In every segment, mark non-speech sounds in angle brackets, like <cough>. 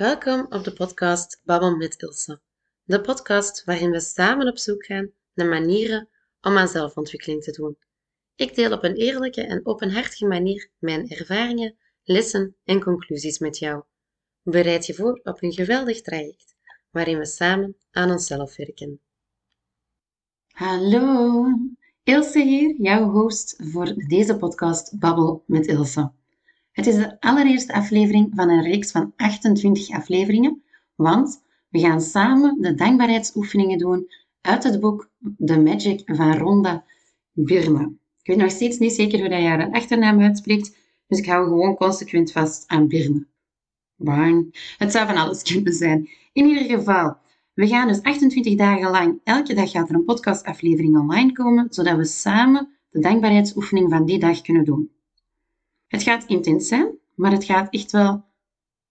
Welkom op de podcast Babbel met Ilse. De podcast waarin we samen op zoek gaan naar manieren om aan zelfontwikkeling te doen. Ik deel op een eerlijke en openhartige manier mijn ervaringen, lessen en conclusies met jou. Bereid je voor op een geweldig traject waarin we samen aan onszelf werken. Hallo, Ilse hier, jouw host voor deze podcast Babbel met Ilse. Het is de allereerste aflevering van een reeks van 28 afleveringen, want we gaan samen de dankbaarheidsoefeningen doen uit het boek The Magic van Rhonda Byrne. Ik weet nog steeds niet zeker hoe dat je haar achternaam uitspreekt, dus ik hou gewoon consequent vast aan Byrne. Bang. Het zou van alles kunnen zijn. In ieder geval, we gaan dus 28 dagen lang, elke dag gaat er een podcastaflevering online komen, zodat we samen de dankbaarheidsoefening van die dag kunnen doen. Het gaat intens zijn, maar het gaat echt wel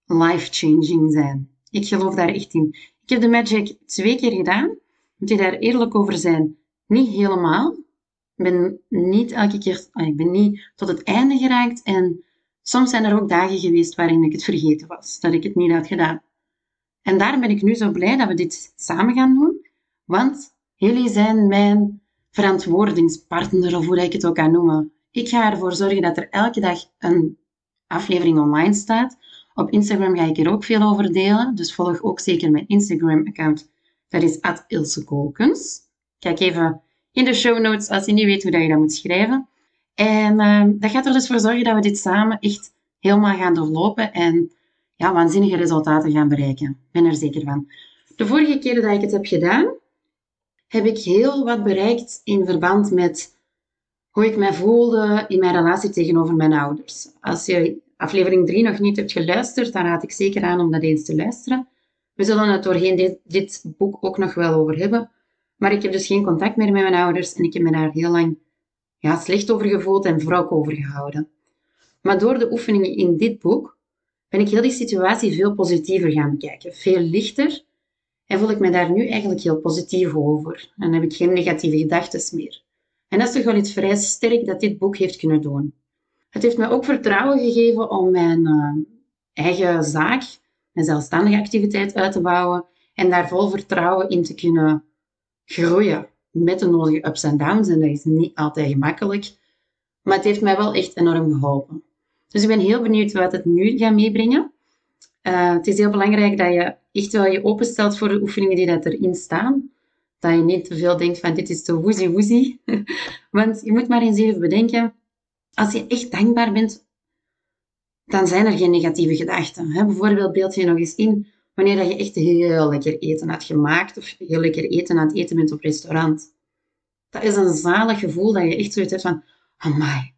life-changing zijn. Ik geloof daar echt in. Ik heb de Magic twee keer gedaan. Moet je daar eerlijk over zijn? Niet helemaal. Ik ben niet elke keer, ah, ik ben niet tot het einde geraakt. En soms zijn er ook dagen geweest waarin ik het vergeten was, dat ik het niet had gedaan. En daarom ben ik nu zo blij dat we dit samen gaan doen, want jullie zijn mijn verantwoordingspartner, of hoe ik het ook kan noemen. Ik ga ervoor zorgen dat er elke dag een aflevering online staat. Op Instagram ga ik er ook veel over delen, dus volg ook zeker mijn Instagram-account. Dat is @ilsekolkens. Kijk even in de show notes als je niet weet hoe dat je dat moet schrijven. En uh, dat gaat er dus voor zorgen dat we dit samen echt helemaal gaan doorlopen en ja, waanzinnige resultaten gaan bereiken. Ik ben er zeker van. De vorige keer dat ik het heb gedaan, heb ik heel wat bereikt in verband met hoe ik mij voelde in mijn relatie tegenover mijn ouders. Als je aflevering 3 nog niet hebt geluisterd, dan raad ik zeker aan om dat eens te luisteren. We zullen het doorheen dit, dit boek ook nog wel over hebben. Maar ik heb dus geen contact meer met mijn ouders en ik heb me daar heel lang ja, slecht over gevoeld en wrok over gehouden. Maar door de oefeningen in dit boek ben ik heel die situatie veel positiever gaan bekijken. Veel lichter. En voel ik me daar nu eigenlijk heel positief over. En heb ik geen negatieve gedachten meer. En dat is toch wel iets vrij sterk dat dit boek heeft kunnen doen. Het heeft me ook vertrouwen gegeven om mijn uh, eigen zaak, mijn zelfstandige activiteit uit te bouwen en daar vol vertrouwen in te kunnen groeien. Met de nodige ups en downs. En dat is niet altijd gemakkelijk. Maar het heeft mij wel echt enorm geholpen. Dus ik ben heel benieuwd wat het nu gaat meebrengen. Uh, het is heel belangrijk dat je echt wel je openstelt voor de oefeningen die dat erin staan dat je niet te veel denkt van dit is te woezie woezie. <laughs> Want je moet maar eens even bedenken, als je echt dankbaar bent, dan zijn er geen negatieve gedachten. Bijvoorbeeld beeld je nog eens in wanneer je echt heel lekker eten had gemaakt of heel lekker eten aan het eten bent op restaurant. Dat is een zalig gevoel dat je echt zoiets hebt van, amai,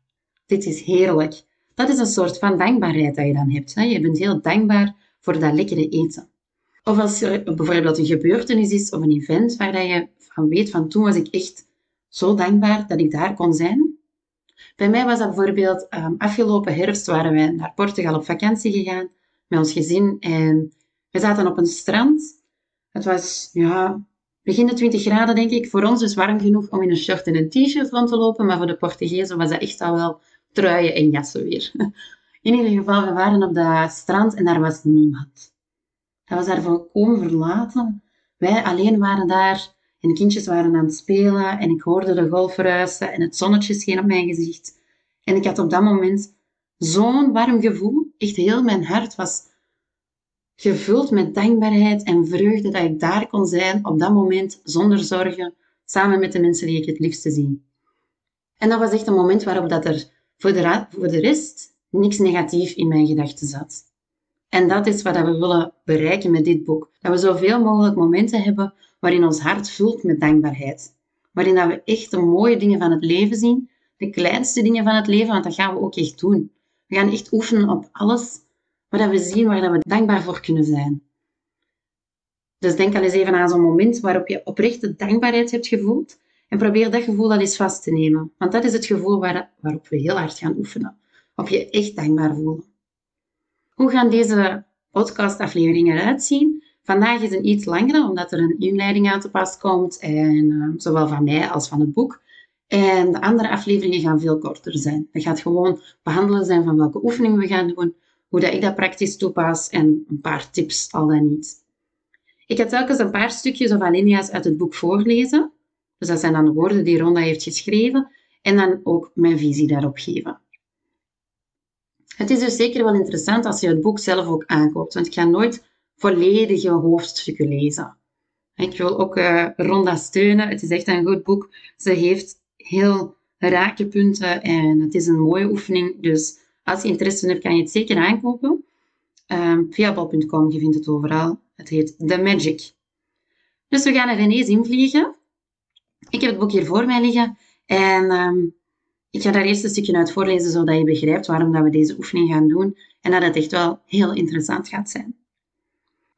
dit is heerlijk. Dat is een soort van dankbaarheid dat je dan hebt. Je bent heel dankbaar voor dat lekkere eten. Of als er bijvoorbeeld een gebeurtenis is of een event waar je van weet van toen was ik echt zo dankbaar dat ik daar kon zijn. Bij mij was dat bijvoorbeeld um, afgelopen herfst waren wij naar Portugal op vakantie gegaan met ons gezin en we zaten op een strand. Het was ja, begin de 20 graden denk ik. Voor ons dus warm genoeg om in een shirt en een t-shirt rond te lopen, maar voor de Portugezen was dat echt al wel truien en jassen weer. <laughs> In ieder geval, we waren op dat strand en daar was niemand. Dat was daar volkomen verlaten. Wij alleen waren daar en de kindjes waren aan het spelen en ik hoorde de golf ruisen en het zonnetje scheen op mijn gezicht. En ik had op dat moment zo'n warm gevoel. Echt heel mijn hart was gevuld met dankbaarheid en vreugde dat ik daar kon zijn op dat moment zonder zorgen, samen met de mensen die ik het liefste zie. En dat was echt een moment waarop dat er voor de, voor de rest niks negatief in mijn gedachten zat. En dat is wat we willen bereiken met dit boek. Dat we zoveel mogelijk momenten hebben waarin ons hart vult met dankbaarheid. Waarin dat we echt de mooie dingen van het leven zien, de kleinste dingen van het leven, want dat gaan we ook echt doen. We gaan echt oefenen op alles wat we zien, waar we dankbaar voor kunnen zijn. Dus denk al eens even aan zo'n moment waarop je oprechte dankbaarheid hebt gevoeld en probeer dat gevoel al eens vast te nemen. Want dat is het gevoel waar, waarop we heel hard gaan oefenen. Op je echt dankbaar voelen. Hoe gaan deze podcastafleveringen eruit zien? Vandaag is een iets langere, omdat er een inleiding aan te pas komt, en, uh, zowel van mij als van het boek. En de andere afleveringen gaan veel korter zijn. Het gaat gewoon behandelen zijn van welke oefeningen we gaan doen, hoe dat ik dat praktisch toepas en een paar tips al dan niet. Ik ga telkens een paar stukjes of alinea's uit het boek voorlezen. Dus dat zijn dan de woorden die Ronda heeft geschreven en dan ook mijn visie daarop geven. Het is dus zeker wel interessant als je het boek zelf ook aankoopt, want ik ga nooit volledige hoofdstukken lezen. Ik wil ook uh, Ronda steunen. Het is echt een goed boek. Ze heeft heel rakenpunten en het is een mooie oefening. Dus als je interesse hebt, kan je het zeker aankopen. Um, via bal.com, je vindt het overal. Het heet The Magic. Dus we gaan er ineens invliegen. Ik heb het boek hier voor mij liggen en um, ik ga daar eerst een stukje uit voorlezen, zodat je begrijpt waarom dat we deze oefening gaan doen en dat het echt wel heel interessant gaat zijn.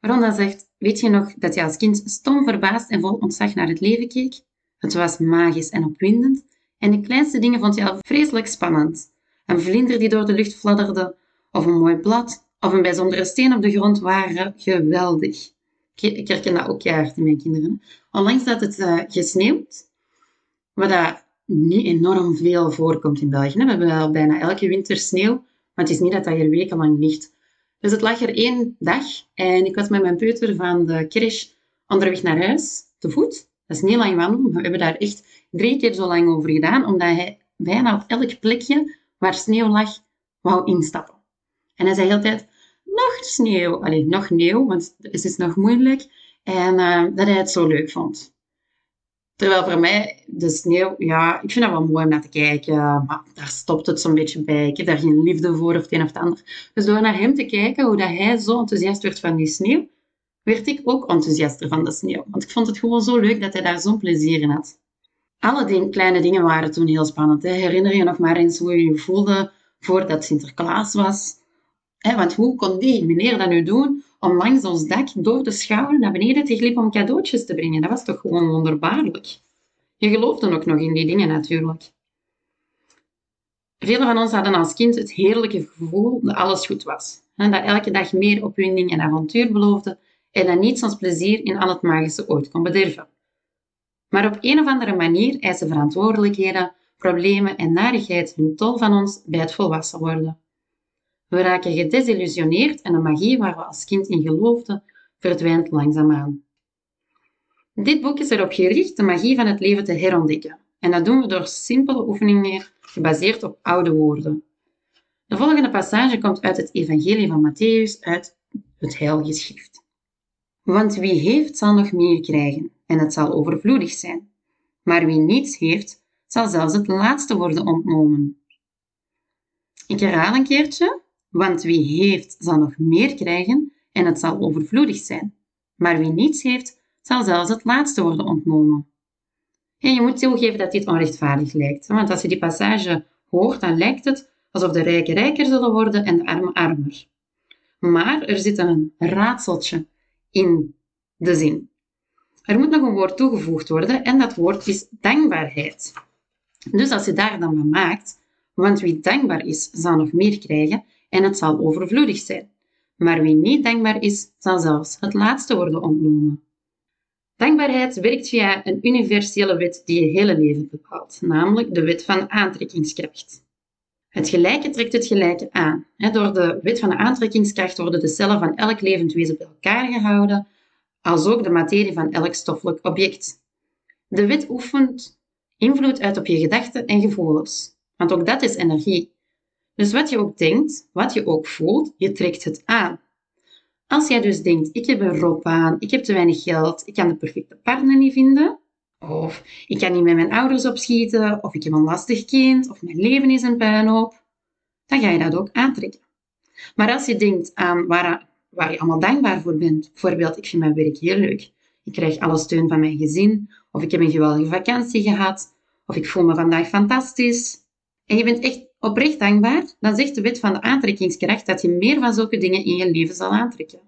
Ronda zegt, weet je nog dat je als kind stom verbaasd en vol ontzag naar het leven keek? Het was magisch en opwindend en de kleinste dingen vond je al vreselijk spannend. Een vlinder die door de lucht fladderde, of een mooi blad, of een bijzondere steen op de grond waren geweldig. Ik herken dat ook keihard in mijn kinderen. Onlangs dat het uh, gesneeuwd, wat dat niet enorm veel voorkomt in België. We hebben wel bijna elke winter sneeuw, maar het is niet dat dat hier wekenlang ligt. Dus het lag er één dag en ik was met mijn peuter van de crash onderweg naar huis, te voet. Dat is niet lang wandelen, we hebben daar echt drie keer zo lang over gedaan, omdat hij bijna op elk plekje waar sneeuw lag, wou instappen. En hij zei altijd, nog sneeuw. Allee, nog sneeuw, want het is nog moeilijk. En uh, dat hij het zo leuk vond. Terwijl voor mij de sneeuw, ja, ik vind dat wel mooi om naar te kijken, maar daar stopt het zo'n beetje bij. Ik heb daar geen liefde voor of het een of het ander. Dus door naar hem te kijken, hoe dat hij zo enthousiast werd van die sneeuw, werd ik ook enthousiaster van de sneeuw. Want ik vond het gewoon zo leuk dat hij daar zo'n plezier in had. Alle kleine dingen waren toen heel spannend. Hè. Herinner je nog maar eens hoe je je voelde voordat Sinterklaas was? Hè, want hoe kon die meneer dat nu doen om langs ons dak door de schouwen naar beneden te glippen om cadeautjes te brengen? Dat was toch gewoon wonderbaarlijk. Je geloofde ook nog in die dingen natuurlijk. Velen van ons hadden als kind het heerlijke gevoel dat alles goed was. Dat elke dag meer opwinding en avontuur beloofde en dat niets ons plezier in al het magische ooit kon bederven. Maar op een of andere manier eisen verantwoordelijkheden, problemen en narigheid hun tol van ons bij het volwassen worden. We raken gedesillusioneerd en de magie waar we als kind in geloofden verdwijnt langzaamaan. Dit boek is erop gericht de magie van het leven te herontdekken. En dat doen we door simpele oefeningen gebaseerd op oude woorden. De volgende passage komt uit het Evangelie van Matthäus, uit het Heilige Schrift. Want wie heeft, zal nog meer krijgen, en het zal overvloedig zijn. Maar wie niets heeft, zal zelfs het laatste worden ontnomen. Ik herhaal een keertje. Want wie heeft, zal nog meer krijgen en het zal overvloedig zijn. Maar wie niets heeft, zal zelfs het laatste worden ontnomen. En je moet toegeven dat dit onrechtvaardig lijkt. Want als je die passage hoort, dan lijkt het alsof de rijken rijker zullen worden en de armen armer. Maar er zit een raadseltje in de zin. Er moet nog een woord toegevoegd worden en dat woord is dankbaarheid. Dus als je daar dan van maakt, want wie dankbaar is, zal nog meer krijgen en het zal overvloedig zijn. Maar wie niet dankbaar is, zal zelfs het laatste worden ontnomen. Dankbaarheid werkt via een universele wet die je hele leven bepaalt, namelijk de wet van aantrekkingskracht. Het gelijke trekt het gelijke aan. Door de wet van de aantrekkingskracht worden de cellen van elk levend wezen bij elkaar gehouden, als ook de materie van elk stoffelijk object. De wet oefent invloed uit op je gedachten en gevoelens, want ook dat is energie. Dus wat je ook denkt, wat je ook voelt, je trekt het aan. Als jij dus denkt, ik heb een rob aan, ik heb te weinig geld, ik kan de perfecte partner niet vinden, of ik kan niet met mijn ouders opschieten, of ik heb een lastig kind, of mijn leven is een puinhoop, dan ga je dat ook aantrekken. Maar als je denkt aan waar, waar je allemaal dankbaar voor bent, bijvoorbeeld, ik vind mijn werk heel leuk, ik krijg alle steun van mijn gezin, of ik heb een geweldige vakantie gehad, of ik voel me vandaag fantastisch, en je bent echt oprecht dankbaar, dan zegt de wet van de aantrekkingskracht dat je meer van zulke dingen in je leven zal aantrekken.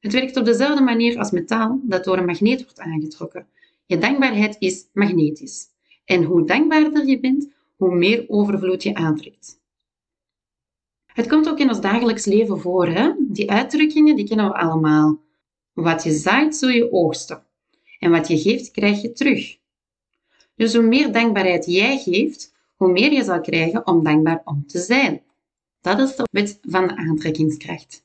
Het werkt op dezelfde manier als metaal dat door een magneet wordt aangetrokken. Je dankbaarheid is magnetisch. En hoe dankbaarder je bent, hoe meer overvloed je aantrekt. Het komt ook in ons dagelijks leven voor. Hè? Die uitdrukkingen die kennen we allemaal. Wat je zaait, zul je oogsten. En wat je geeft, krijg je terug. Dus hoe meer dankbaarheid jij geeft, hoe meer je zal krijgen om dankbaar om te zijn. Dat is de wet van de aantrekkingskracht.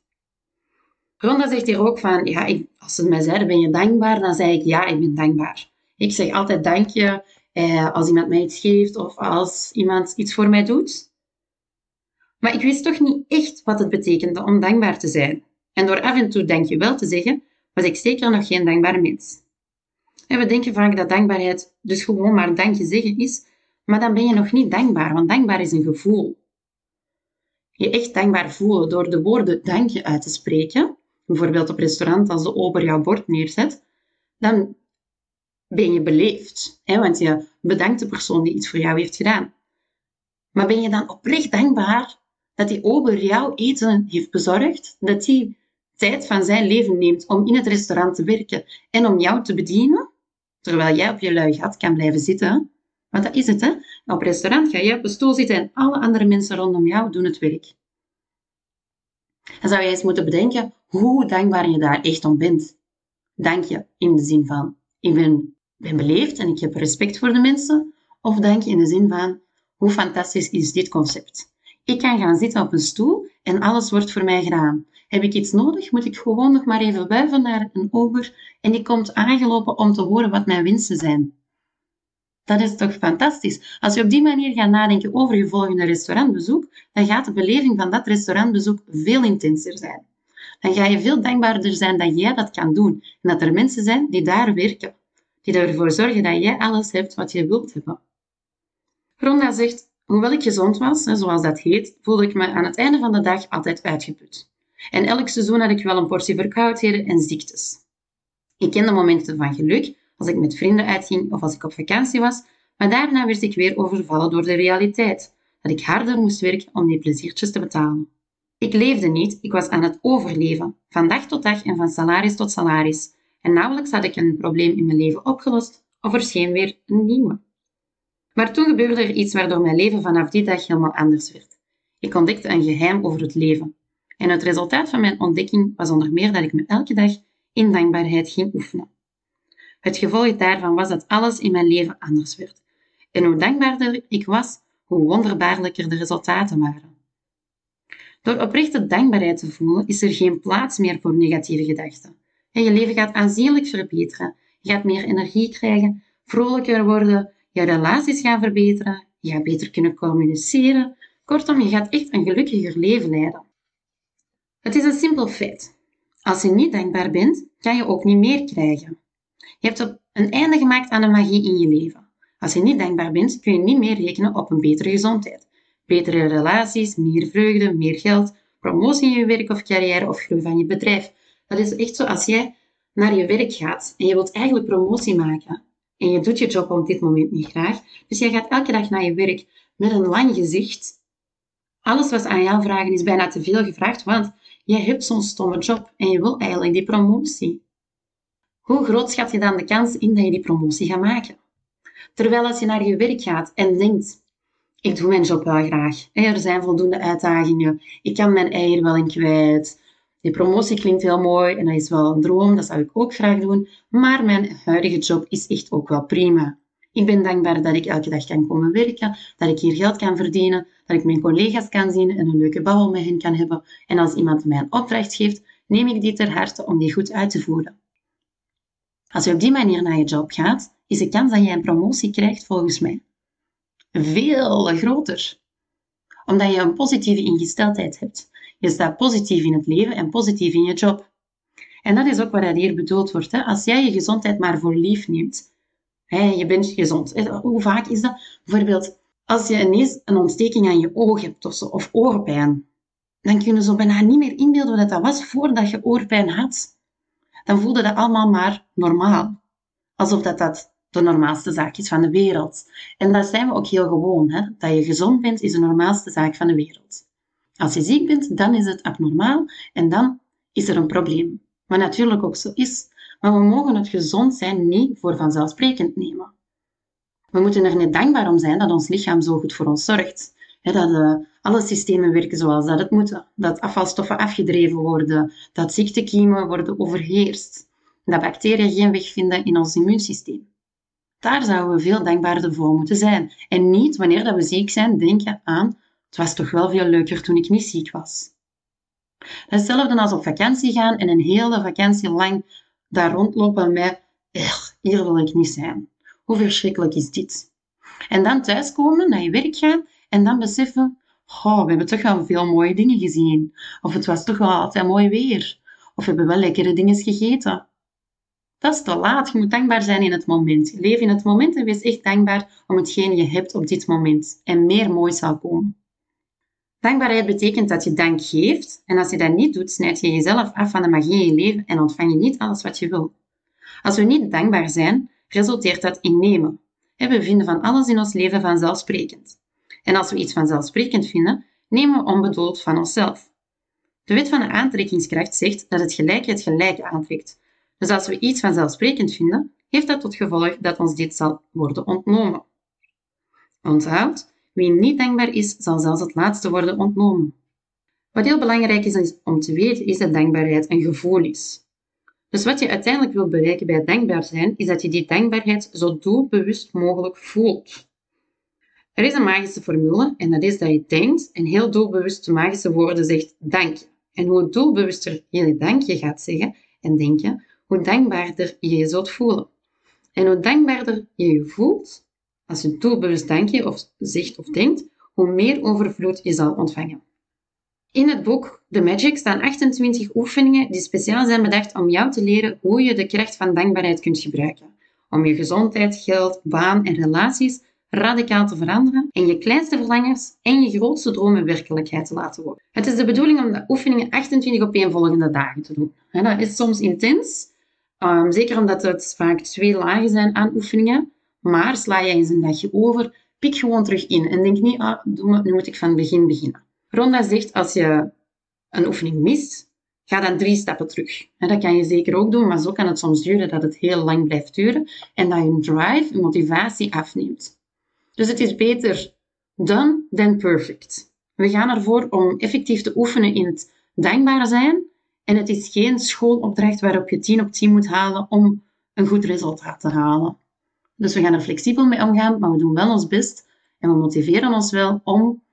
Ronda zegt hier ook van, ja, ik, als ze mij zeiden, ben je dankbaar? Dan zei ik, ja, ik ben dankbaar. Ik zeg altijd dank je eh, als iemand mij iets geeft of als iemand iets voor mij doet. Maar ik wist toch niet echt wat het betekende om dankbaar te zijn. En door af en toe dank je wel te zeggen, was ik zeker nog geen dankbare mens. En we denken vaak dat dankbaarheid dus gewoon maar dankje zeggen is, maar dan ben je nog niet dankbaar, want dankbaar is een gevoel. Je echt dankbaar voelen door de woorden dankje uit te spreken, bijvoorbeeld op restaurant als de ober jouw bord neerzet, dan ben je beleefd, hè, want je bedankt de persoon die iets voor jou heeft gedaan. Maar ben je dan oprecht dankbaar dat die ober jouw eten heeft bezorgd, dat hij tijd van zijn leven neemt om in het restaurant te werken en om jou te bedienen, terwijl jij op je lui gat kan blijven zitten? Want dat is het, hè? Op restaurant ga je op een stoel zitten en alle andere mensen rondom jou doen het werk. Dan zou je eens moeten bedenken hoe dankbaar je daar echt om bent. Dank je in de zin van, ik ben, ben beleefd en ik heb respect voor de mensen. Of dank je in de zin van, hoe fantastisch is dit concept? Ik kan gaan zitten op een stoel en alles wordt voor mij gedaan. Heb ik iets nodig, moet ik gewoon nog maar even wuiven naar een ober en die komt aangelopen om te horen wat mijn wensen zijn. Dat is toch fantastisch? Als je op die manier gaat nadenken over je volgende restaurantbezoek, dan gaat de beleving van dat restaurantbezoek veel intenser zijn. Dan ga je veel dankbaarder zijn dat jij dat kan doen en dat er mensen zijn die daar werken, die ervoor zorgen dat jij alles hebt wat je wilt hebben. Ronda zegt, hoewel ik gezond was, zoals dat heet, voelde ik me aan het einde van de dag altijd uitgeput. En elk seizoen had ik wel een portie verkoudheden en ziektes. Ik kende momenten van geluk, als ik met vrienden uitging of als ik op vakantie was, maar daarna werd ik weer overvallen door de realiteit, dat ik harder moest werken om die pleziertjes te betalen. Ik leefde niet, ik was aan het overleven, van dag tot dag en van salaris tot salaris. En nauwelijks had ik een probleem in mijn leven opgelost of er scheen weer een nieuwe. Maar toen gebeurde er iets waardoor mijn leven vanaf die dag helemaal anders werd. Ik ontdekte een geheim over het leven. En het resultaat van mijn ontdekking was onder meer dat ik me elke dag in dankbaarheid ging oefenen. Het gevolg daarvan was dat alles in mijn leven anders werd. En hoe dankbaarder ik was, hoe wonderbaarlijker de resultaten waren. Door oprechte dankbaarheid te voelen, is er geen plaats meer voor negatieve gedachten. En je leven gaat aanzienlijk verbeteren. Je gaat meer energie krijgen, vrolijker worden, je relaties gaan verbeteren, je gaat beter kunnen communiceren. Kortom, je gaat echt een gelukkiger leven leiden. Het is een simpel feit. Als je niet dankbaar bent, kan je ook niet meer krijgen. Je hebt een einde gemaakt aan de magie in je leven. Als je niet dankbaar bent, kun je niet meer rekenen op een betere gezondheid. Betere relaties, meer vreugde, meer geld, promotie in je werk of carrière of groei van je bedrijf. Dat is echt zo als jij naar je werk gaat en je wilt eigenlijk promotie maken en je doet je job op dit moment niet graag. Dus jij gaat elke dag naar je werk met een lang gezicht. Alles wat aan jou vragen is bijna te veel gevraagd, want je hebt zo'n stomme job en je wil eigenlijk die promotie. Hoe groot schat je dan de kans in dat je die promotie gaat maken? Terwijl als je naar je werk gaat en denkt, ik doe mijn job wel graag, er zijn voldoende uitdagingen, ik kan mijn eier wel in kwijt, die promotie klinkt heel mooi en dat is wel een droom, dat zou ik ook graag doen, maar mijn huidige job is echt ook wel prima. Ik ben dankbaar dat ik elke dag kan komen werken, dat ik hier geld kan verdienen, dat ik mijn collega's kan zien en een leuke babbel met hen kan hebben. En als iemand mij een opdracht geeft, neem ik die ter harte om die goed uit te voeren. Als je op die manier naar je job gaat, is de kans dat je een promotie krijgt volgens mij veel groter. Omdat je een positieve ingesteldheid hebt. Je staat positief in het leven en positief in je job. En dat is ook wat hier bedoeld wordt. Hè? Als jij je gezondheid maar voor lief neemt, hè, je bent gezond. Hoe vaak is dat? Bijvoorbeeld, als je ineens een ontsteking aan je oog hebt of, of oorpijn, dan kun je zo bijna niet meer inbeelden wat dat was voordat je oorpijn had dan voelde dat allemaal maar normaal. Alsof dat, dat de normaalste zaak is van de wereld. En dat zijn we ook heel gewoon. Hè? Dat je gezond bent, is de normaalste zaak van de wereld. Als je ziek bent, dan is het abnormaal en dan is er een probleem. Wat natuurlijk ook zo is. Maar we mogen het gezond zijn niet voor vanzelfsprekend nemen. We moeten er net dankbaar om zijn dat ons lichaam zo goed voor ons zorgt dat uh, alle systemen werken zoals dat het moet. Dat afvalstoffen afgedreven worden, dat ziektekiemen worden overheerst, dat bacteriën geen weg vinden in ons immuunsysteem. Daar zouden we veel dankbaarder voor moeten zijn. En niet wanneer dat we ziek zijn, denken aan het was toch wel veel leuker toen ik niet ziek was. Hetzelfde als op vakantie gaan en een hele vakantie lang daar rondlopen met, hier wil ik niet zijn. Hoe verschrikkelijk is dit? En dan thuiskomen, naar je werk gaan en dan beseffen, oh, we hebben toch wel veel mooie dingen gezien. Of het was toch wel altijd mooi weer. Of we hebben wel lekkere dingen gegeten. Dat is te laat. Je moet dankbaar zijn in het moment. Leef in het moment en wees echt dankbaar om hetgeen je hebt op dit moment. En meer mooi zal komen. Dankbaarheid betekent dat je dank geeft. En als je dat niet doet, snijd je jezelf af van de magie in je leven en ontvang je niet alles wat je wil. Als we niet dankbaar zijn, resulteert dat in nemen. We vinden van alles in ons leven vanzelfsprekend. En als we iets vanzelfsprekend vinden, nemen we onbedoeld van onszelf. De wet van de aantrekkingskracht zegt dat het gelijke het gelijke aantrekt. Dus als we iets vanzelfsprekend vinden, heeft dat tot gevolg dat ons dit zal worden ontnomen. Onthoud, wie niet dankbaar is, zal zelfs het laatste worden ontnomen. Wat heel belangrijk is om te weten, is dat dankbaarheid een gevoel is. Dus wat je uiteindelijk wilt bereiken bij dankbaar zijn, is dat je die dankbaarheid zo doelbewust mogelijk voelt. Er is een magische formule en dat is dat je denkt en heel doelbewust de magische woorden zegt dank je. En hoe doelbewuster je dank je gaat zeggen en denken, hoe dankbaarder je je zult voelen. En hoe dankbaarder je je voelt, als je doelbewust dank je of zegt of denkt, hoe meer overvloed je zal ontvangen. In het boek The Magic staan 28 oefeningen die speciaal zijn bedacht om jou te leren hoe je de kracht van dankbaarheid kunt gebruiken. Om je gezondheid, geld, baan en relaties radicaal te veranderen en je kleinste verlangens en je grootste dromen werkelijkheid te laten worden. Het is de bedoeling om de oefeningen 28 opeenvolgende dagen te doen. dat is soms intens, ehm, zeker omdat het vaak twee lagen zijn aan oefeningen. Maar sla je eens een dagje over, pik gewoon terug in en denk niet, ah, nu moet ik van het begin beginnen. Ronda zegt, als je een oefening mist, ga dan drie stappen terug. dat kan je zeker ook doen, maar zo kan het soms duren dat het heel lang blijft duren en dat je drive, je motivatie afneemt. Dus het is beter done than perfect. We gaan ervoor om effectief te oefenen in het dankbaar zijn en het is geen schoolopdracht waarop je 10 op 10 moet halen om een goed resultaat te halen. Dus we gaan er flexibel mee omgaan, maar we doen wel ons best en we motiveren ons wel om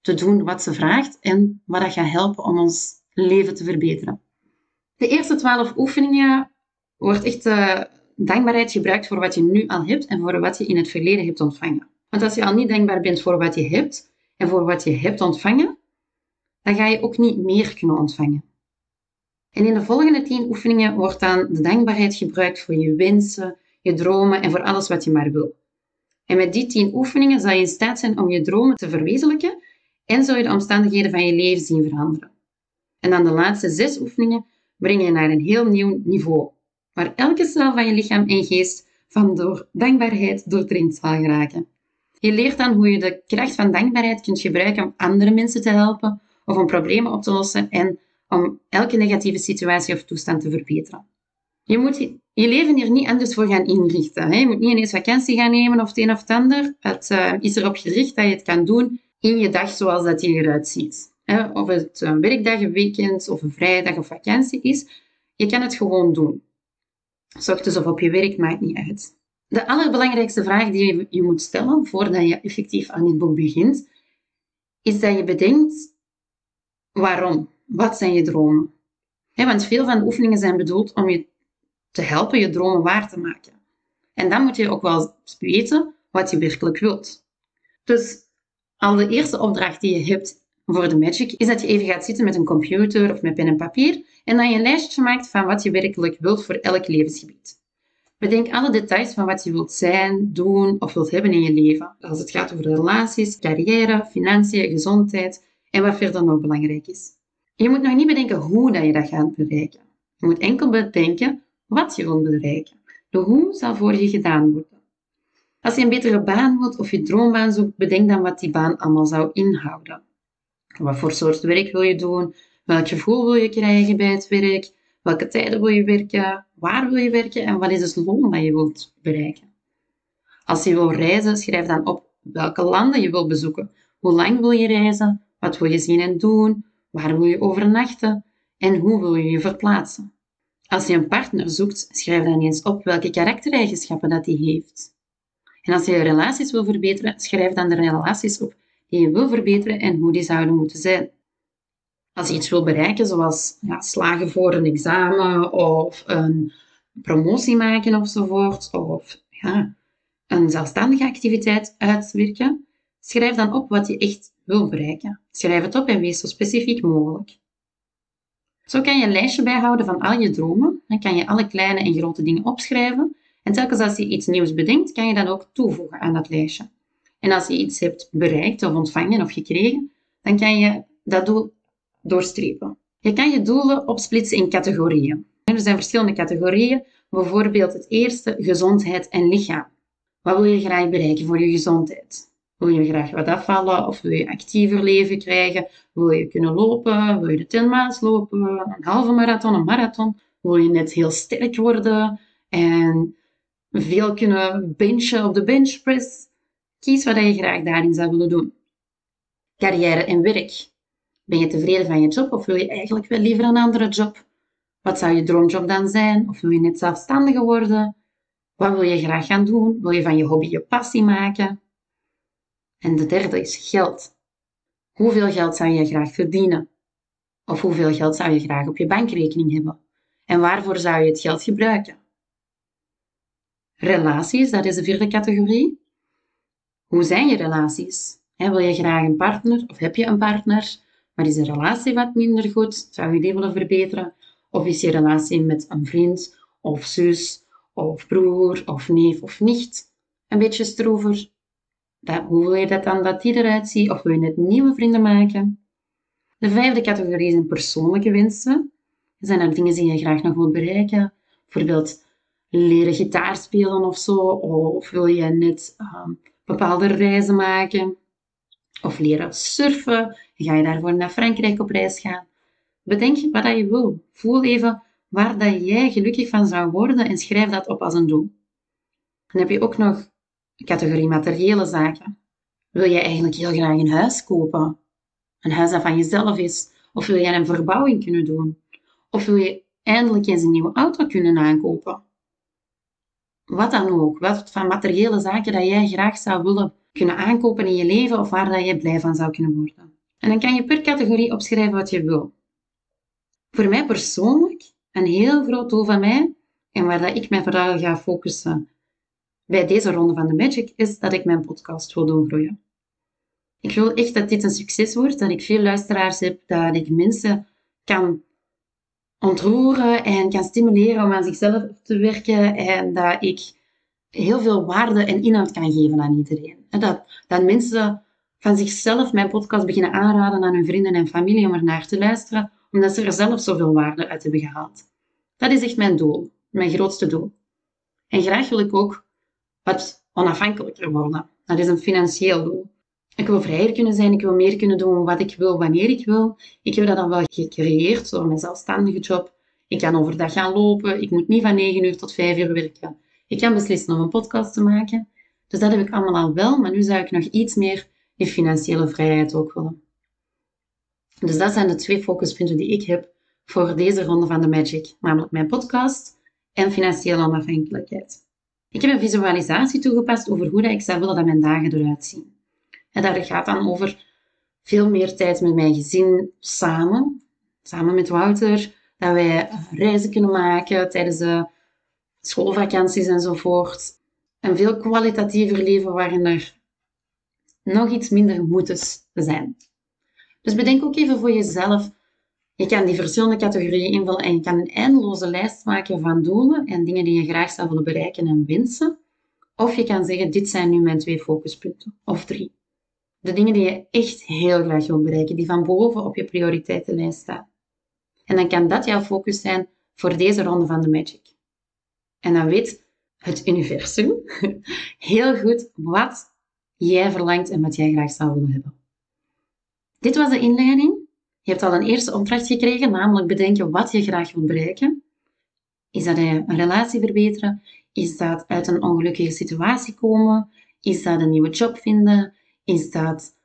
te doen wat ze vraagt en wat dat gaat helpen om ons leven te verbeteren. De eerste twaalf oefeningen wordt echt uh, dankbaarheid gebruikt voor wat je nu al hebt en voor wat je in het verleden hebt ontvangen. Want als je al niet dankbaar bent voor wat je hebt en voor wat je hebt ontvangen, dan ga je ook niet meer kunnen ontvangen. En in de volgende tien oefeningen wordt dan de dankbaarheid gebruikt voor je wensen, je dromen en voor alles wat je maar wil. En met die tien oefeningen zal je in staat zijn om je dromen te verwezenlijken en zul je de omstandigheden van je leven zien veranderen. En dan de laatste zes oefeningen breng je naar een heel nieuw niveau, waar elke cel van je lichaam en geest van door dankbaarheid doordringd zal geraken. Je leert dan hoe je de kracht van dankbaarheid kunt gebruiken om andere mensen te helpen of om problemen op te lossen en om elke negatieve situatie of toestand te verbeteren. Je moet je leven hier niet anders voor gaan inrichten. Hè? Je moet niet ineens vakantie gaan nemen of het een of het ander. Het uh, is erop gericht dat je het kan doen in je dag zoals dat die eruit ziet. Hè? Of het een werkdag, een weekend of een vrijdag of vakantie is. Je kan het gewoon doen. Ochtends of op je werk maakt niet uit. De allerbelangrijkste vraag die je moet stellen voordat je effectief aan dit boek begint, is dat je bedenkt waarom. Wat zijn je dromen? want veel van de oefeningen zijn bedoeld om je te helpen je dromen waar te maken. En dan moet je ook wel weten wat je werkelijk wilt. Dus al de eerste opdracht die je hebt voor de Magic is dat je even gaat zitten met een computer of met pen en papier en dan je een lijstje maakt van wat je werkelijk wilt voor elk levensgebied. Bedenk alle details van wat je wilt zijn, doen of wilt hebben in je leven. Als het gaat over relaties, carrière, financiën, gezondheid en wat verder nog belangrijk is. Je moet nog niet bedenken hoe dat je dat gaat bereiken. Je moet enkel bedenken wat je wilt bereiken. De hoe zal voor je gedaan worden. Als je een betere baan wilt of je droombaan zoekt, bedenk dan wat die baan allemaal zou inhouden. Wat voor soort werk wil je doen? Welk gevoel wil je krijgen bij het werk? Welke tijden wil je werken? Waar wil je werken? En wat is het loon dat je wilt bereiken? Als je wil reizen, schrijf dan op welke landen je wilt bezoeken. Hoe lang wil je reizen? Wat wil je zien en doen? Waar wil je overnachten? En hoe wil je je verplaatsen? Als je een partner zoekt, schrijf dan eens op welke karaktereigenschappen dat hij heeft. En als je je relaties wil verbeteren, schrijf dan de relaties op die die je wil verbeteren en hoe die zouden moeten zijn. Als je iets wil bereiken, zoals ja, slagen voor een examen of een promotie maken ofzovoort, of ja, een zelfstandige activiteit uitwerken, schrijf dan op wat je echt wil bereiken. Schrijf het op en wees zo specifiek mogelijk. Zo kan je een lijstje bijhouden van al je dromen. Dan kan je alle kleine en grote dingen opschrijven. En telkens als je iets nieuws bedenkt, kan je dat ook toevoegen aan dat lijstje. En als je iets hebt bereikt of ontvangen of gekregen, dan kan je dat doel doorstrepen. Je kan je doelen opsplitsen in categorieën. Er zijn verschillende categorieën, bijvoorbeeld het eerste, gezondheid en lichaam. Wat wil je graag bereiken voor je gezondheid? Wil je graag wat afvallen of wil je actiever leven krijgen? Wil je kunnen lopen? Wil je de 10 miles lopen? Een halve marathon, een marathon? Wil je net heel sterk worden en veel kunnen benchen op de benchpress? Kies wat je graag daarin zou willen doen. Carrière en werk. Ben je tevreden van je job of wil je eigenlijk wel liever een andere job? Wat zou je droomjob dan zijn? Of wil je net zelfstandiger worden? Wat wil je graag gaan doen? Wil je van je hobby je passie maken? En de derde is geld. Hoeveel geld zou je graag verdienen? Of hoeveel geld zou je graag op je bankrekening hebben? En waarvoor zou je het geld gebruiken? Relaties, dat is de vierde categorie. Hoe zijn je relaties? wil je graag een partner of heb je een partner, maar is de relatie wat minder goed? Zou je die willen verbeteren? Of is je relatie met een vriend of zus of broer of neef of nicht een beetje stroever? Dat, hoe wil je dat dan dat die eruit ziet? Of wil je net nieuwe vrienden maken? De vijfde categorie zijn persoonlijke wensen. Zijn er dingen die je graag nog wilt bereiken? Bijvoorbeeld leren gitaar spelen of zo. Of wil je net uh, bepaalde reizen maken? Of leren surfen? Ga je daarvoor naar Frankrijk op reis gaan? Bedenk wat je wil. Voel even waar dat jij gelukkig van zou worden en schrijf dat op als een doel. Dan heb je ook nog categorie materiële zaken. Wil je eigenlijk heel graag een huis kopen? Een huis dat van jezelf is? Of wil jij een verbouwing kunnen doen? Of wil je eindelijk eens een nieuwe auto kunnen aankopen? Wat dan ook, wat van materiële zaken dat jij graag zou willen kunnen aankopen in je leven of waar dat je blij van zou kunnen worden. En dan kan je per categorie opschrijven wat je wil. Voor mij persoonlijk, een heel groot doel van mij, en waar dat ik mij vooral ga focussen bij deze ronde van de Magic, is dat ik mijn podcast wil doen groeien. Ik wil echt dat dit een succes wordt, dat ik veel luisteraars heb, dat ik mensen kan ontroeren en kan stimuleren om aan zichzelf te werken en dat ik heel veel waarde en inhoud kan geven aan iedereen. Dat, dat mensen van zichzelf mijn podcast beginnen aanraden aan hun vrienden en familie om er naar te luisteren, omdat ze er zelf zoveel waarde uit hebben gehaald. Dat is echt mijn doel, mijn grootste doel. En graag wil ik ook wat onafhankelijker worden. Dat is een financieel doel. Ik wil vrijer kunnen zijn, ik wil meer kunnen doen wat ik wil, wanneer ik wil. Ik heb dat dan wel gecreëerd door mijn zelfstandige job. Ik kan overdag gaan lopen, ik moet niet van 9 uur tot 5 uur werken. Ik kan beslissen om een podcast te maken. Dus dat heb ik allemaal al wel, maar nu zou ik nog iets meer die financiële vrijheid ook willen. Dus dat zijn de twee focuspunten die ik heb voor deze ronde van de Magic, namelijk mijn podcast en financiële onafhankelijkheid. Ik heb een visualisatie toegepast over hoe ik zou willen dat mijn dagen eruit zien. En dat gaat dan over veel meer tijd met mijn gezin samen, samen met Wouter, dat wij reizen kunnen maken tijdens de schoolvakanties enzovoort. Een veel kwalitatiever leven waarin er nog iets minder moeten zijn. Dus bedenk ook even voor jezelf. Je kan die verschillende categorieën invullen en je kan een eindeloze lijst maken van doelen en dingen die je graag zou willen bereiken en wensen. Of je kan zeggen, dit zijn nu mijn twee focuspunten. Of drie. De dingen die je echt heel graag wilt bereiken, die van boven op je prioriteitenlijst staan. En dan kan dat jouw focus zijn voor deze ronde van de Magic. En dan weet het universum <laughs> heel goed wat jij verlangt en wat jij graag zou willen hebben. Dit was de inleiding. Je hebt al een eerste opdracht gekregen, namelijk bedenken wat je graag wilt bereiken. Is dat een relatie verbeteren? Is dat uit een ongelukkige situatie komen? Is dat een nieuwe job vinden? Is dat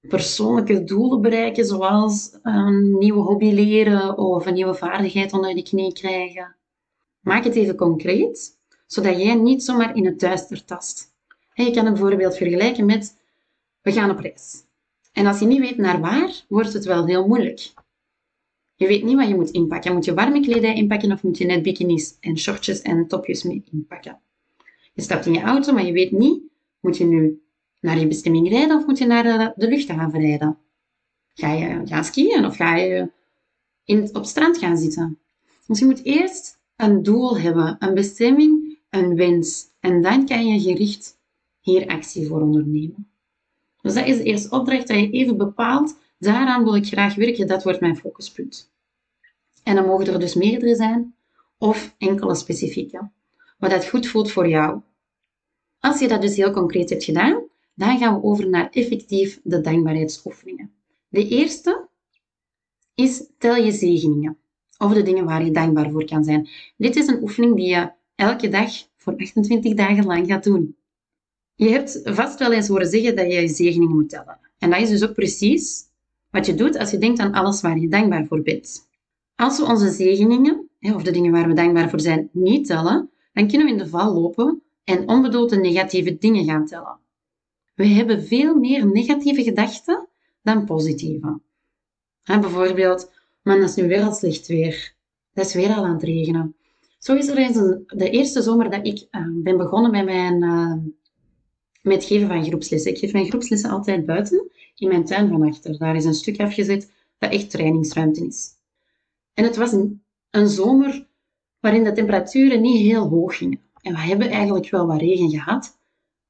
persoonlijke doelen bereiken, zoals een nieuwe hobby leren of een nieuwe vaardigheid onder de knie krijgen? Maak het even concreet, zodat jij niet zomaar in het duister tast. Je kan het bijvoorbeeld vergelijken met we gaan op reis. En als je niet weet naar waar, wordt het wel heel moeilijk. Je weet niet wat je moet inpakken. Moet je warme kledij inpakken of moet je net bikinis en shortjes en topjes mee inpakken? Je stapt in je auto, maar je weet niet, moet je nu naar je bestemming rijden of moet je naar de, de luchthaven rijden? Ga je gaan skiën of ga je in, op strand gaan zitten? Dus je moet eerst een doel hebben, een bestemming, een wens. En dan kan je gericht hier actie voor ondernemen. Dus dat is de eerste opdracht dat je even bepaalt. Daaraan wil ik graag werken, dat wordt mijn focuspunt. En dan mogen er dus meerdere zijn of enkele specifieke. Wat dat goed voelt voor jou. Als je dat dus heel concreet hebt gedaan, dan gaan we over naar effectief de dankbaarheidsoefeningen. De eerste is tel je zegeningen. Of de dingen waar je dankbaar voor kan zijn. Dit is een oefening die je elke dag voor 28 dagen lang gaat doen. Je hebt vast wel eens horen zeggen dat je je zegeningen moet tellen. En dat is dus ook precies wat je doet als je denkt aan alles waar je dankbaar voor bent. Als we onze zegeningen, of de dingen waar we dankbaar voor zijn, niet tellen, dan kunnen we in de val lopen en onbedoelde negatieve dingen gaan tellen. We hebben veel meer negatieve gedachten dan positieve. bijvoorbeeld, man, dat is nu weer al slecht weer. Dat is weer al aan het regenen. Zo is er eens een, de eerste zomer dat ik uh, ben begonnen met mijn uh, met geven van groepslessen. Ik geef mijn groepslessen altijd buiten, in mijn tuin van achter. Daar is een stuk afgezet dat echt trainingsruimte is. En het was een, een zomer waarin de temperaturen niet heel hoog gingen. En we hebben eigenlijk wel wat regen gehad,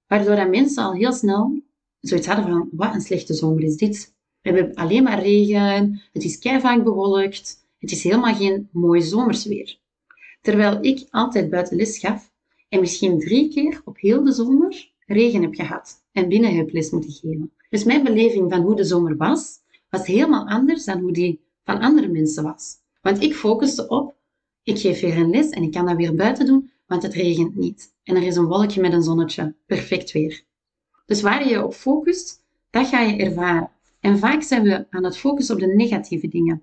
waardoor dat mensen al heel snel zoiets hadden van, wat een slechte zomer is dit. We hebben alleen maar regen, het is vaak bewolkt, het is helemaal geen mooi zomersweer. Terwijl ik altijd buiten les gaf en misschien drie keer op heel de zomer regen heb gehad en binnen heb les moeten geven. Dus mijn beleving van hoe de zomer was, was helemaal anders dan hoe die van andere mensen was. Want ik focuste op, ik geef weer een les en ik kan dat weer buiten doen, want het regent niet. En er is een wolkje met een zonnetje. Perfect weer. Dus waar je op focust, dat ga je ervaren. En vaak zijn we aan het focussen op de negatieve dingen.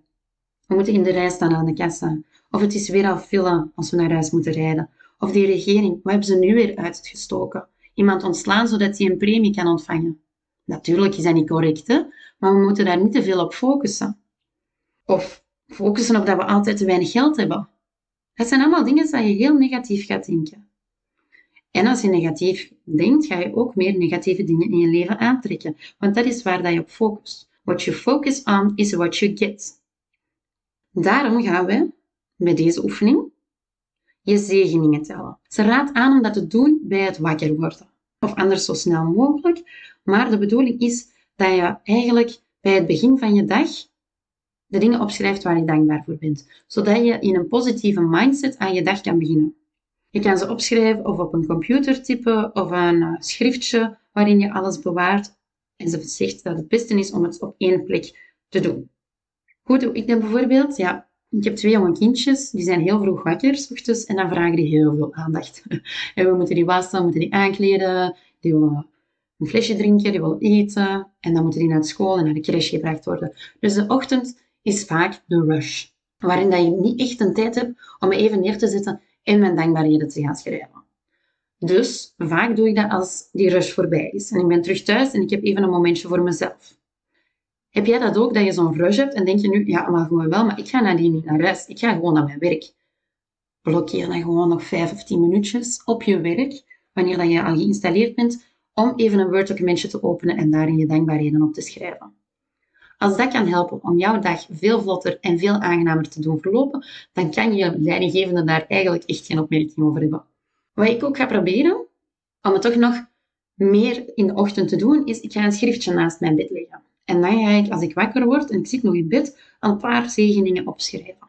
We moeten in de rij staan aan de kassa. Of het is weer al file als we naar huis moeten rijden. Of die regering, wat hebben ze nu weer uitgestoken? Iemand ontslaan zodat hij een premie kan ontvangen. Natuurlijk is dat niet correct, hè? maar we moeten daar niet te veel op focussen. Of focussen op dat we altijd te weinig geld hebben. Dat zijn allemaal dingen waar je heel negatief gaat denken. En als je negatief denkt, ga je ook meer negatieve dingen in je leven aantrekken. Want dat is waar dat je op focust. What you focus on is what you get. Daarom gaan we met deze oefening je zegeningen tellen. Ze raadt aan om dat te doen bij het wakker worden. Of anders zo snel mogelijk. Maar de bedoeling is dat je eigenlijk bij het begin van je dag de dingen opschrijft waar je dankbaar voor bent. Zodat je in een positieve mindset aan je dag kan beginnen. Je kan ze opschrijven of op een computer typen of een eh, schriftje waarin je alles bewaart. En ze zegt dat het beste is om het op één plek te doen. Hoe doe ik dat bijvoorbeeld? Ja, ik heb twee jonge kindjes, die zijn heel vroeg wakker, s ochtends, en dan vragen die heel veel aandacht. <laughs> En we moeten die wassen, we moeten die aankleden, die willen een flesje drinken, die willen eten, en dan moeten die naar school en naar de crash gebracht worden. Dus de ochtend is vaak de rush, waarin dat je niet echt een tijd hebt om even neer te zetten en mijn dankbaarheden te gaan schrijven. Dus vaak doe ik dat als die rush voorbij is en ik ben terug thuis en ik heb even een momentje voor mezelf. Heb jij dat ook, dat je zo'n rush hebt en denk je nu, ja, maar gewoon wel, maar ik ga nadien niet naar huis. Ik ga gewoon naar mijn werk. Blokkeer dan gewoon nog vijf of tien minuutjes op je werk, wanneer dat je al geïnstalleerd bent, om even een Word-documentje te openen en daarin je dankbaarheden op te schrijven. Als dat kan helpen om jouw dag veel vlotter en veel aangenamer te doen verlopen, dan kan je leidinggevende daar eigenlijk echt geen opmerking over hebben. Wat ik ook ga proberen, om het toch nog meer in de ochtend te doen, is ik ga een schriftje naast mijn bed leggen. En dan ga ik, als ik wakker word en ik zit nog in bed, een paar zegeningen opschrijven.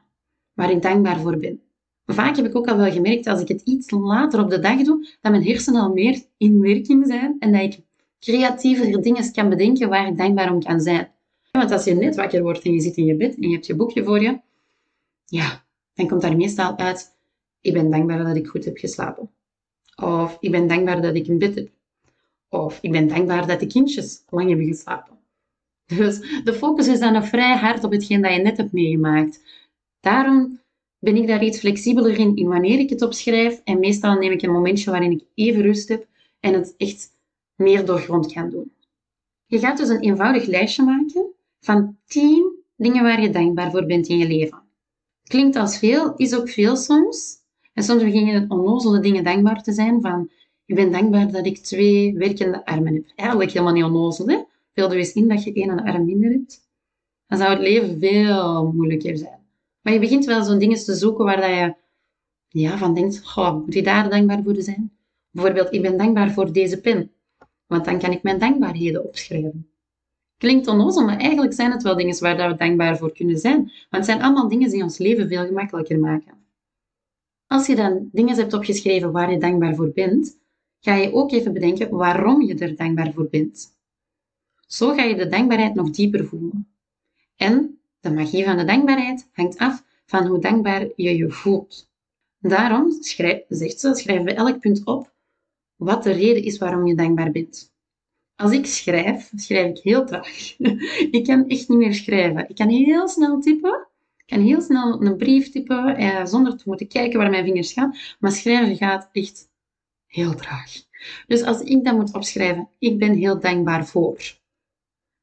Waar ik dankbaar voor ben. Vaak heb ik ook al wel gemerkt, als ik het iets later op de dag doe, dat mijn hersenen al meer in werking zijn en dat ik creatiever dingen kan bedenken waar ik dankbaar om kan zijn. Want als je net wakker wordt en je zit in je bed en je hebt je boekje voor je, ja, dan komt daar meestal uit, ik ben dankbaar dat ik goed heb geslapen. Of ik ben dankbaar dat ik een bed heb. Of ik ben dankbaar dat de kindjes lang hebben geslapen. Dus de focus is dan nog vrij hard op hetgeen dat je net hebt meegemaakt. Daarom ben ik daar iets flexibeler in, in wanneer ik het opschrijf. En meestal neem ik een momentje waarin ik even rust heb en het echt meer doorgrond kan doen. Je gaat dus een eenvoudig lijstje maken van 10 dingen waar je dankbaar voor bent in je leven. Klinkt als veel, is ook veel soms. En soms begin je onnozele dingen dankbaar te zijn van ik ben dankbaar dat ik twee werkende armen heb. Eigenlijk helemaal niet onnozel, hè? Vul er eens in dat je één arm minder hebt. Dan zou het leven veel moeilijker zijn. Maar je begint wel zo'n dingen te zoeken waar dat je ja, van denkt, goh, moet je daar dankbaar voor zijn? Bijvoorbeeld, ik ben dankbaar voor deze pen. Want dan kan ik mijn dankbaarheden opschrijven. Klinkt onnozel, maar eigenlijk zijn het wel dingen waar we dankbaar voor kunnen zijn. Want het zijn allemaal dingen die ons leven veel gemakkelijker maken. Als je dan dingen hebt opgeschreven waar je dankbaar voor bent, ga je ook even bedenken waarom je er dankbaar voor bent. Zo ga je de dankbaarheid nog dieper voelen. En de magie van de dankbaarheid hangt af van hoe dankbaar je je voelt. Daarom, schrijf, zegt ze, schrijf bij elk punt op wat de reden is waarom je dankbaar bent. Als ik schrijf, schrijf ik heel traag. <laughs> ik kan echt niet meer schrijven. Ik kan heel snel typen. Ik kan heel snel een brief typen eh, zonder te moeten kijken waar mijn vingers gaan. Maar schrijven gaat echt heel traag. Dus als ik dan moet opschrijven, ik ben heel dankbaar voor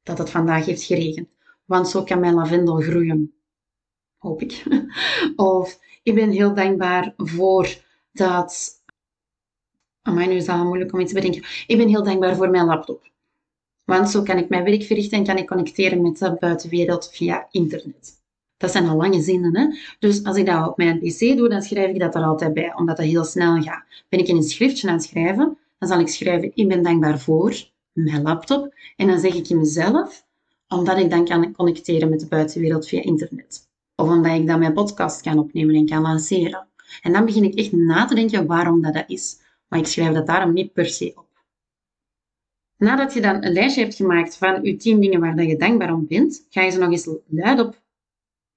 dat het vandaag heeft geregend. Want zo kan mijn lavendel groeien. Hoop ik. <laughs> Of ik ben heel dankbaar voor dat maar nu is dat moeilijk om iets te bedenken. Ik ben heel dankbaar voor mijn laptop. Want zo kan ik mijn werk verrichten en kan ik connecteren met de buitenwereld via internet. Dat zijn al lange zinnen, hè? Dus als ik dat op mijn pc doe, dan schrijf ik dat er altijd bij, omdat dat heel snel gaat. Ben ik in een schriftje aan het schrijven, dan zal ik schrijven, ik ben dankbaar voor mijn laptop. En dan zeg ik in mezelf, omdat ik dan kan connecteren met de buitenwereld via internet. Of omdat ik dan mijn podcast kan opnemen en kan lanceren. En dan begin ik echt na te denken waarom dat, dat is maar ik schrijf dat daarom niet per se op. Nadat je dan een lijstje hebt gemaakt van je tien dingen waar je dankbaar om bent, ga je ze nog eens luidop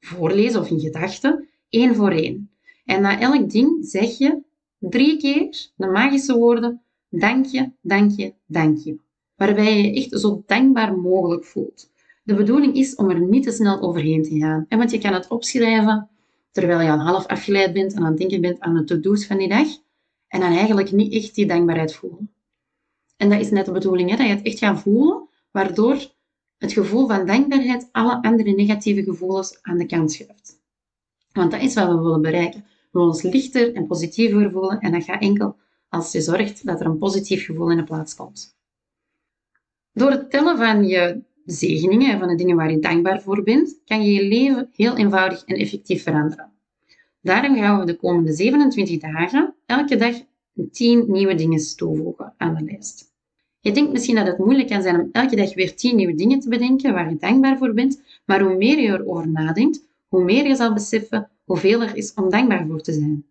voorlezen of in gedachten, één voor één. En na elk ding zeg je drie keer de magische woorden dank je, dank je, dank je. Waarbij je je echt zo dankbaar mogelijk voelt. De bedoeling is om er niet te snel overheen te gaan. En want je kan het opschrijven terwijl je al half afgeleid bent en aan het denken bent aan de to-do's van die dag. En dan eigenlijk niet echt die dankbaarheid voelen. En dat is net de bedoeling, hè, dat je het echt gaat voelen, waardoor het gevoel van dankbaarheid alle andere negatieve gevoelens aan de kant schuift. Want dat is wat we willen bereiken. We willen ons lichter en positiever voelen en dat gaat enkel als je zorgt dat er een positief gevoel in de plaats komt. Door het tellen van je zegeningen, van de dingen waar je dankbaar voor bent, kan je je leven heel eenvoudig en effectief veranderen. Daarom gaan we de komende 27 dagen elke dag 10 nieuwe dingen toevoegen aan de lijst. Je denkt misschien dat het moeilijk kan zijn om elke dag weer 10 nieuwe dingen te bedenken waar je dankbaar voor bent, maar hoe meer je erover nadenkt, hoe meer je zal beseffen hoeveel er is om dankbaar voor te zijn.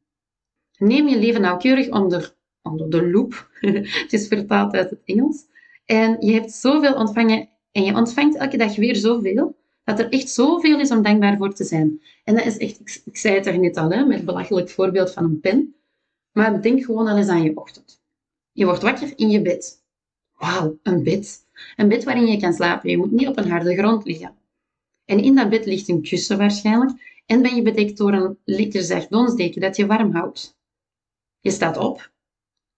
Neem je leven nauwkeurig onder, onder de loep. <laughs> het is vertaald uit het Engels. En je hebt zoveel ontvangen en je ontvangt elke dag weer zoveel, dat er echt zoveel is om dankbaar voor te zijn. En dat is echt, ik, ik zei het er net al, hè, met het belachelijk voorbeeld van een pen. Maar denk gewoon al eens aan je ochtend. Je wordt wakker in je bed. Wauw, een bed. Een bed waarin je kan slapen. Je moet niet op een harde grond liggen. En in dat bed ligt een kussen waarschijnlijk. En ben je bedekt door een lekker zacht donsdeken dat je warm houdt. Je staat op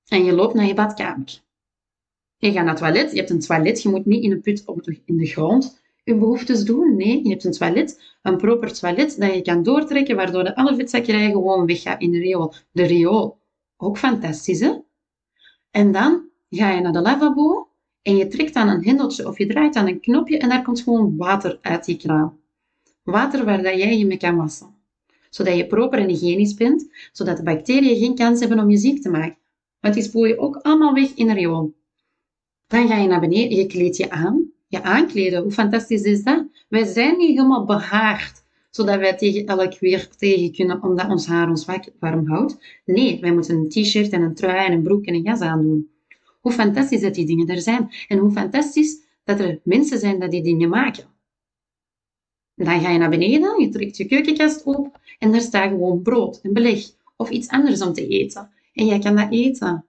en je loopt naar je badkamer. Je gaat naar het toilet. Je hebt een toilet. Je moet niet in een put op de, in de grond je behoeftes doen. Nee, je hebt een toilet, een proper toilet dat je kan doortrekken, waardoor de alle gewoon weggaat in de riool. De riool, ook fantastisch, hè? En dan ga je naar de lavabo en je trekt aan een hendeltje of je draait aan een knopje en daar komt gewoon water uit die kraan. Water waar dat jij je mee kan wassen. Zodat je proper en hygiënisch bent, zodat de bacteriën geen kans hebben om je ziek te maken. Want die spoel je ook allemaal weg in de riool. Dan ga je naar beneden, je kleed je aan je aankleden. Hoe fantastisch is dat? Wij zijn niet helemaal behaard, zodat wij tegen elk weer tegen kunnen, omdat ons haar ons warm houdt. Nee, wij moeten een t-shirt en een trui en een broek en een jas aandoen. Hoe fantastisch dat die dingen er zijn. En hoe fantastisch dat er mensen zijn die die dingen maken. Dan ga je naar beneden, je trekt je keukenkast op en daar staat gewoon brood en beleg of iets anders om te eten. En jij kan dat eten.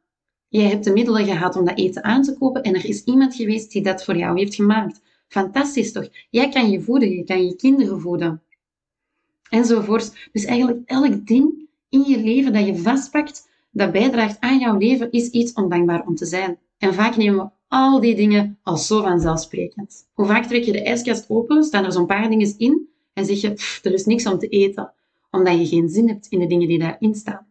Jij hebt de middelen gehad om dat eten aan te kopen en er is iemand geweest die dat voor jou heeft gemaakt. Fantastisch toch? Jij kan je voeden, je kan je kinderen voeden. Enzovoort. Dus eigenlijk elk ding in je leven dat je vastpakt, dat bijdraagt aan jouw leven, is iets om dankbaar om te zijn. En vaak nemen we al die dingen als zo vanzelfsprekend. Hoe vaak trek je de ijskast open, staan er zo'n paar dingen in en zeg je, er is niks om te eten, omdat je geen zin hebt in de dingen die daarin staan.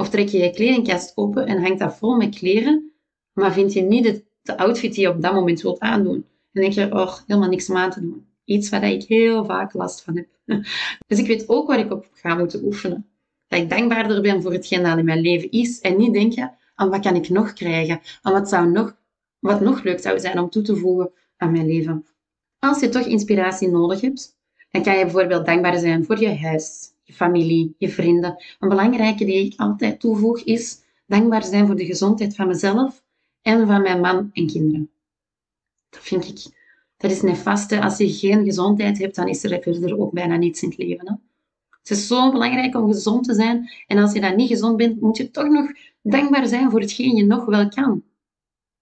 Of trek je je kledingkast open en hangt dat vol met kleren, maar vind je niet de, outfit die je op dat moment wilt aandoen. En denk je, oh, helemaal niks aan te doen. Iets waar ik heel vaak last van heb. <laughs> Dus ik weet ook waar ik op ga moeten oefenen. Dat ik dankbaarder ben voor hetgeen dat in mijn leven is en niet denken aan wat kan ik nog krijgen, aan wat, zou nog, wat nog leuk zou zijn om toe te voegen aan mijn leven. Als je toch inspiratie nodig hebt, dan kan je bijvoorbeeld dankbaar zijn voor je huis, familie, je vrienden. Een belangrijke die ik altijd toevoeg is dankbaar zijn voor de gezondheid van mezelf en van mijn man en kinderen. Dat vind ik, dat is nefaste. Als je geen gezondheid hebt, dan is er verder ook bijna niets in het leven. Hè? Het is zo belangrijk om gezond te zijn. En als je dan niet gezond bent, moet je toch nog dankbaar zijn voor hetgeen je nog wel kan.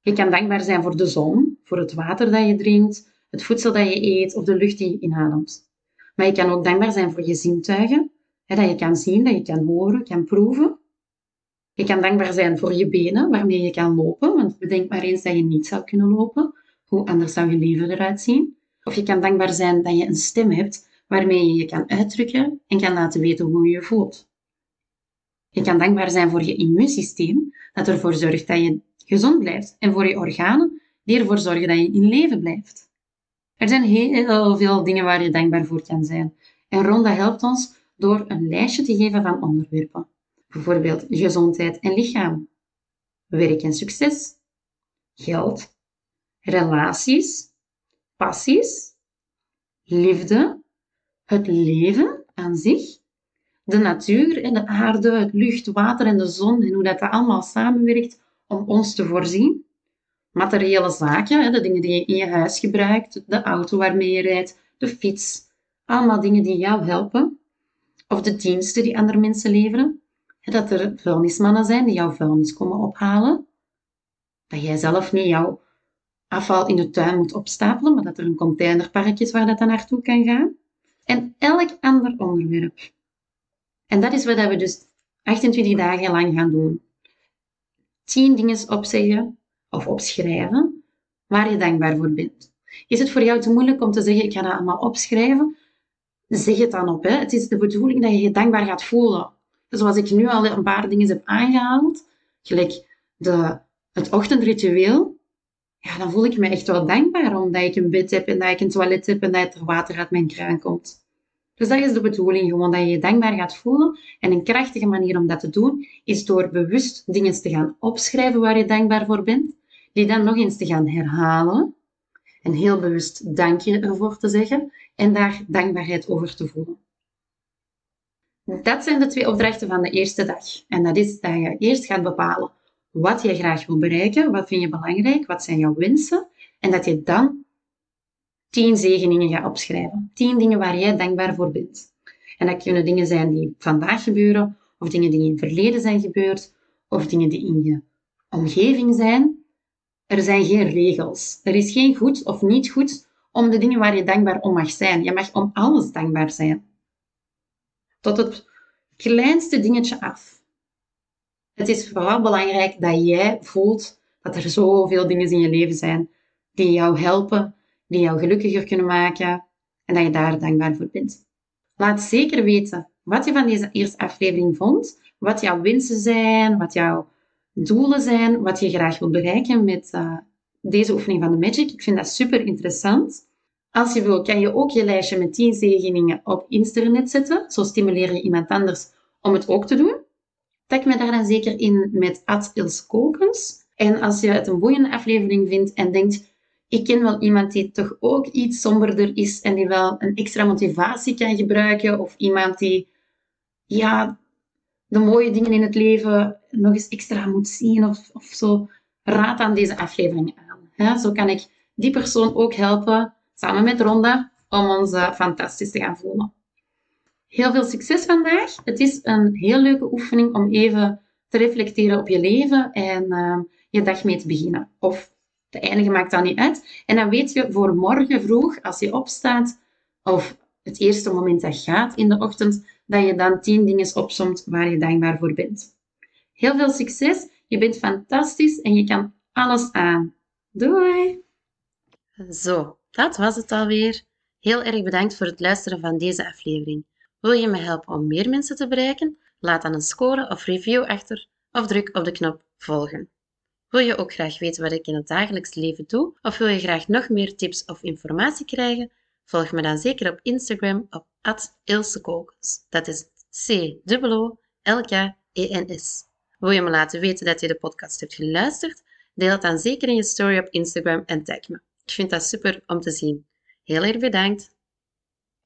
Je kan dankbaar zijn voor de zon, voor het water dat je drinkt, het voedsel dat je eet of de lucht die je inademt. Maar je kan ook dankbaar zijn voor je zintuigen, dat je kan zien, dat je kan horen, kan proeven. Je kan dankbaar zijn voor je benen, waarmee je kan lopen, want bedenk maar eens dat je niet zou kunnen lopen. Hoe anders zou je leven eruit zien? Of je kan dankbaar zijn dat je een stem hebt waarmee je je kan uitdrukken en kan laten weten hoe je je voelt. Je kan dankbaar zijn voor je immuunsysteem, dat ervoor zorgt dat je gezond blijft, en voor je organen, die ervoor zorgen dat je in leven blijft. Er zijn heel veel dingen waar je dankbaar voor kan zijn. En Ronda helpt ons door een lijstje te geven van onderwerpen. Bijvoorbeeld gezondheid en lichaam, werk en succes, geld, relaties, passies, liefde, het leven aan zich, de natuur en de aarde, het lucht, water en de zon en hoe dat allemaal samenwerkt om ons te voorzien. Materiële zaken, de dingen die je in je huis gebruikt, de auto waarmee je rijdt, de fiets, allemaal dingen die jou helpen. Of de diensten die andere mensen leveren. Dat er vuilnismannen zijn die jouw vuilnis komen ophalen. Dat jij zelf niet jouw afval in de tuin moet opstapelen, maar dat er een containerpark is waar dat dan naartoe kan gaan. En elk ander onderwerp. En dat is wat we dus 28 dagen lang gaan doen. 10 dingen opzeggen of opschrijven waar je dankbaar voor bent. Is het voor jou te moeilijk om te zeggen, ik ga dat allemaal opschrijven? Zeg het dan op. Hè. Het is de bedoeling dat je je dankbaar gaat voelen. Zoals ik nu al een paar dingen heb aangehaald, gelijk de, het ochtendritueel, ja, dan voel ik me echt wel dankbaar omdat ik een bed heb en dat ik een toilet heb en dat er water uit mijn kraan komt. Dus dat is de bedoeling, gewoon dat je je dankbaar gaat voelen. En een krachtige manier om dat te doen, is door bewust dingen te gaan opschrijven waar je dankbaar voor bent, die dan nog eens te gaan herhalen en heel bewust dankje ervoor te zeggen en daar dankbaarheid over te voelen. Dat zijn de twee opdrachten van de eerste dag. En dat is dat je eerst gaat bepalen wat je graag wil bereiken, wat vind je belangrijk, wat zijn jouw wensen, en dat je dan tien zegeningen gaat opschrijven. Tien dingen waar jij dankbaar voor bent. En dat kunnen dingen zijn die vandaag gebeuren, of dingen die in het verleden zijn gebeurd, of dingen die in je omgeving zijn. Er zijn geen regels. Er is geen goed of niet goed om de dingen waar je dankbaar om mag zijn. Je mag om alles dankbaar zijn. Tot het kleinste dingetje af. Het is vooral belangrijk dat jij voelt dat er zoveel dingen in je leven zijn die jou helpen, die jou gelukkiger kunnen maken en dat je daar dankbaar voor bent. Laat zeker weten wat je van deze eerste aflevering vond, wat jouw wensen zijn, wat jouw doelen zijn, wat je graag wil bereiken met uh, deze oefening van de Magic. Ik vind dat super interessant. Als je wil, kan je ook je lijstje met 10 zegeningen op internet zetten. Zo stimuleer je iemand anders om het ook te doen. Tag me daar dan zeker in met Ad En als je het een boeiende aflevering vindt en denkt, ik ken wel iemand die toch ook iets somberder is en die wel een extra motivatie kan gebruiken, of iemand die ja, de mooie dingen in het leven nog eens extra moet zien of, of zo, raad aan deze aflevering aan. zo kan ik die persoon ook helpen, samen met Ronda, om ons uh, fantastisch te gaan voelen. Heel veel succes vandaag. Het is een heel leuke oefening om even te reflecteren op je leven en uh, je dag mee te beginnen. Of te eindigen maakt dat niet uit. En dan weet je voor morgen vroeg, als je opstaat, of het eerste moment dat gaat in de ochtend, dat je dan tien dingen opsomt waar je dankbaar voor bent. Heel veel succes. Je bent fantastisch en je kan alles aan. Doei! Zo, dat was het alweer. Heel erg bedankt voor het luisteren van deze aflevering. Wil je me helpen om meer mensen te bereiken? Laat dan een score of review achter of druk op de knop volgen. Wil je ook graag weten wat ik in het dagelijks leven doe? Of wil je graag nog meer tips of informatie krijgen? Volg me dan zeker op Instagram op @ilsekokens. Dat is C-O-L-K-E-N-S. Wil je me laten weten dat je de podcast hebt geluisterd? Deel het dan zeker in je story op Instagram en tag me. Ik vind dat super om te zien. Heel erg bedankt.